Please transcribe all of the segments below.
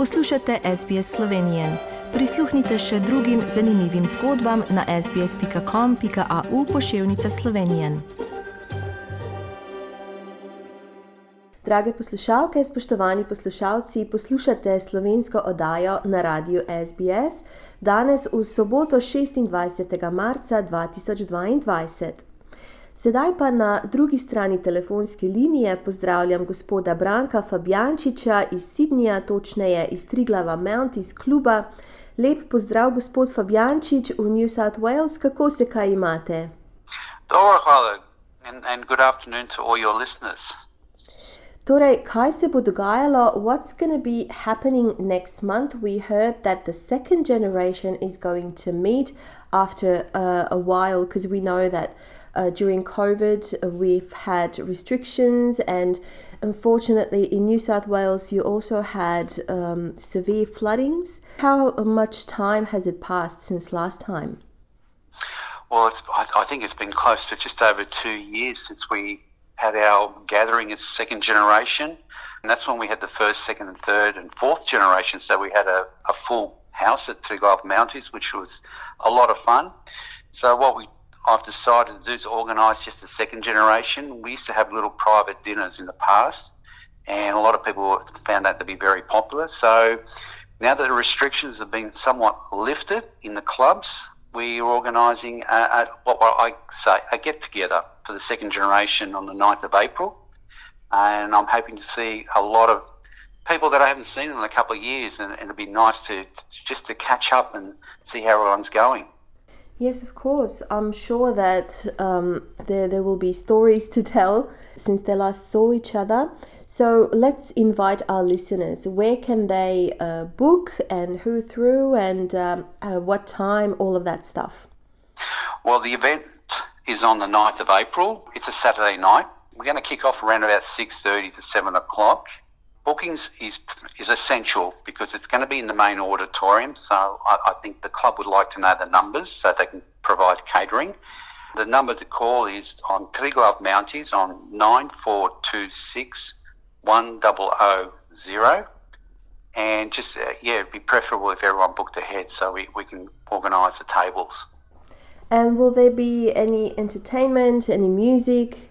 Poslušate SBS Slovenije. Prisluhnite še drugim zanimivim zgodbam na sbsp.com.au pošiljka Slovenije. Drage poslušalke, spoštovani poslušalci, poslušate slovensko oddajo na radiju SBS danes v soboto 26. marca 2022. Sedaj pa na drugi strani telefonske linije pozdravljam gospoda Branka Fabjančiča iz Sydneyja, točneje iz Triglava Mounties kluba. Lep pozdrav, gospod Fabjančič v New South Wales, kako se kaj imate? Dobro, hvala in, and good afternoon to all your listeners. Torej, kaj se bo dogajalo? What's going to be happening next month? We heard that the second generation is going to meet after uh, a while because we know that uh, during COVID, uh, we've had restrictions, and unfortunately, in New South Wales, you also had um, severe floodings. How much time has it passed since last time? Well, I, I, think it's been close to just over two years since we had our gathering as second generation. And that's when we had the first, second, and third, and fourth generation. So we had a, a full house at Triglav Mounties, which was a lot of fun. So what we I've decided to do to organise just a second generation. We used to have little private dinners in the past, and a lot of people found that to be very popular. So now that the restrictions have been somewhat lifted in the clubs, we are organising what I say a get together for the second generation on the 9th of April. And I'm hoping to see a lot of people that I haven't seen in a couple of years, and, and it'd be nice to, to just to catch up and see how everyone's going. Yes, of course. I'm sure that um, there, there will be stories to tell since they last saw each other. So let's invite our listeners. Where can they uh, book and who through and um, uh, what time, all of that stuff? Well, the event is on the 9th of April. It's a Saturday night. We're going to kick off around about 6.30 to 7 o'clock bookings is is essential because it's going to be in the main auditorium. So I, I, think the club would like to know the numbers so they can provide catering. The number to call is on Triglav Mounties on nine four two six one double o zero. And just uh, yeah, it'd be preferable if everyone booked ahead so we, we can organise the tables. And will there be any entertainment, any music?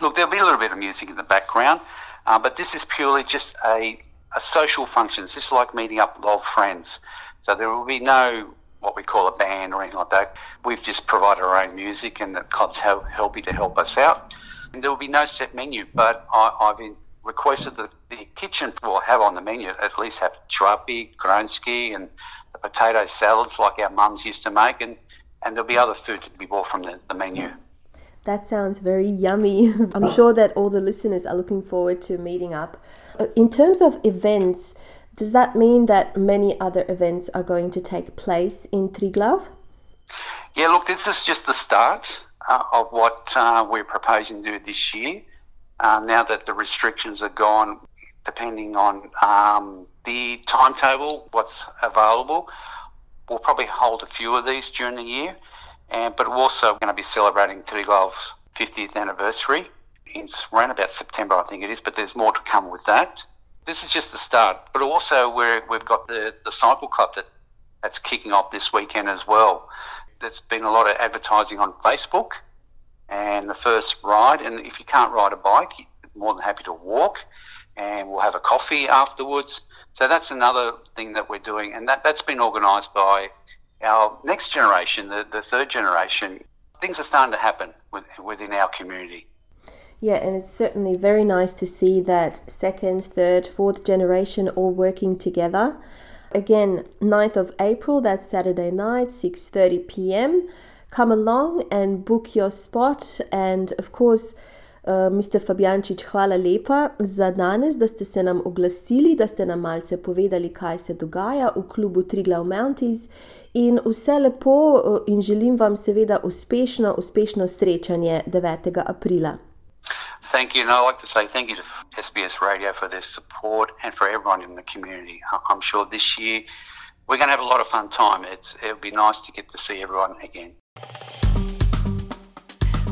Look, there'll be a little bit of music in the background. Uh, but this is purely just a, a social function. It's just like meeting up with old friends. So there will be no what we call a band or anything like that. We've just provided our own music and the club's help, happy to help us out. And there will be no set menu, but I, have requested that the kitchen will have on the menu at least have chrapi, gronski and the potato salads like our mums used to make and, and there'll be other food to be bought from the, the menu. That sounds very yummy. I'm sure that all the listeners are looking forward to meeting up. Uh, in terms of events, does that mean that many other events are going to take place in Triglav? Yeah, look, this is just the start uh, of what uh, we're proposing to do this year. Uh, now that the restrictions are gone, depending on um, the timetable, what's available, we'll probably hold a few of these during the year. And, but we're also going to be celebrating Triglav's 50th anniversary. It's around about September, I think it is, but there's more to come with that. This is just the start. But also, we we've got the, the cycle club that, that's kicking off this weekend as well. There's been a lot of advertising on Facebook and the first ride. And if you can't ride a bike, you're more than happy to walk. And we'll have a coffee afterwards. So that's another thing that we're doing. And that, that's been organised by our next generation, the, the third generation, things are starting to happen with, within our community. Yeah, and it's certainly very nice to see that second, third, fourth generation all working together. Again, 9th of April, that's Saturday night, 6:30 p.m. Come along and book your spot and of course Uh, Mr. Fabjančič, hvala lepa za danes, da ste se nam oglasili, da ste nam malce povedali, kaj se dogaja v klubu Triglav Mounties. In vse lepo, uh, in želim vam seveda uspešno, uspešno srečanje 9. aprila. Thank you. And I'd like to say thank you to SBS Radio for their support and for everyone in the community. I'm sure this year we're going to have a lot of fun time. It's, it'll be nice to get to see everyone again.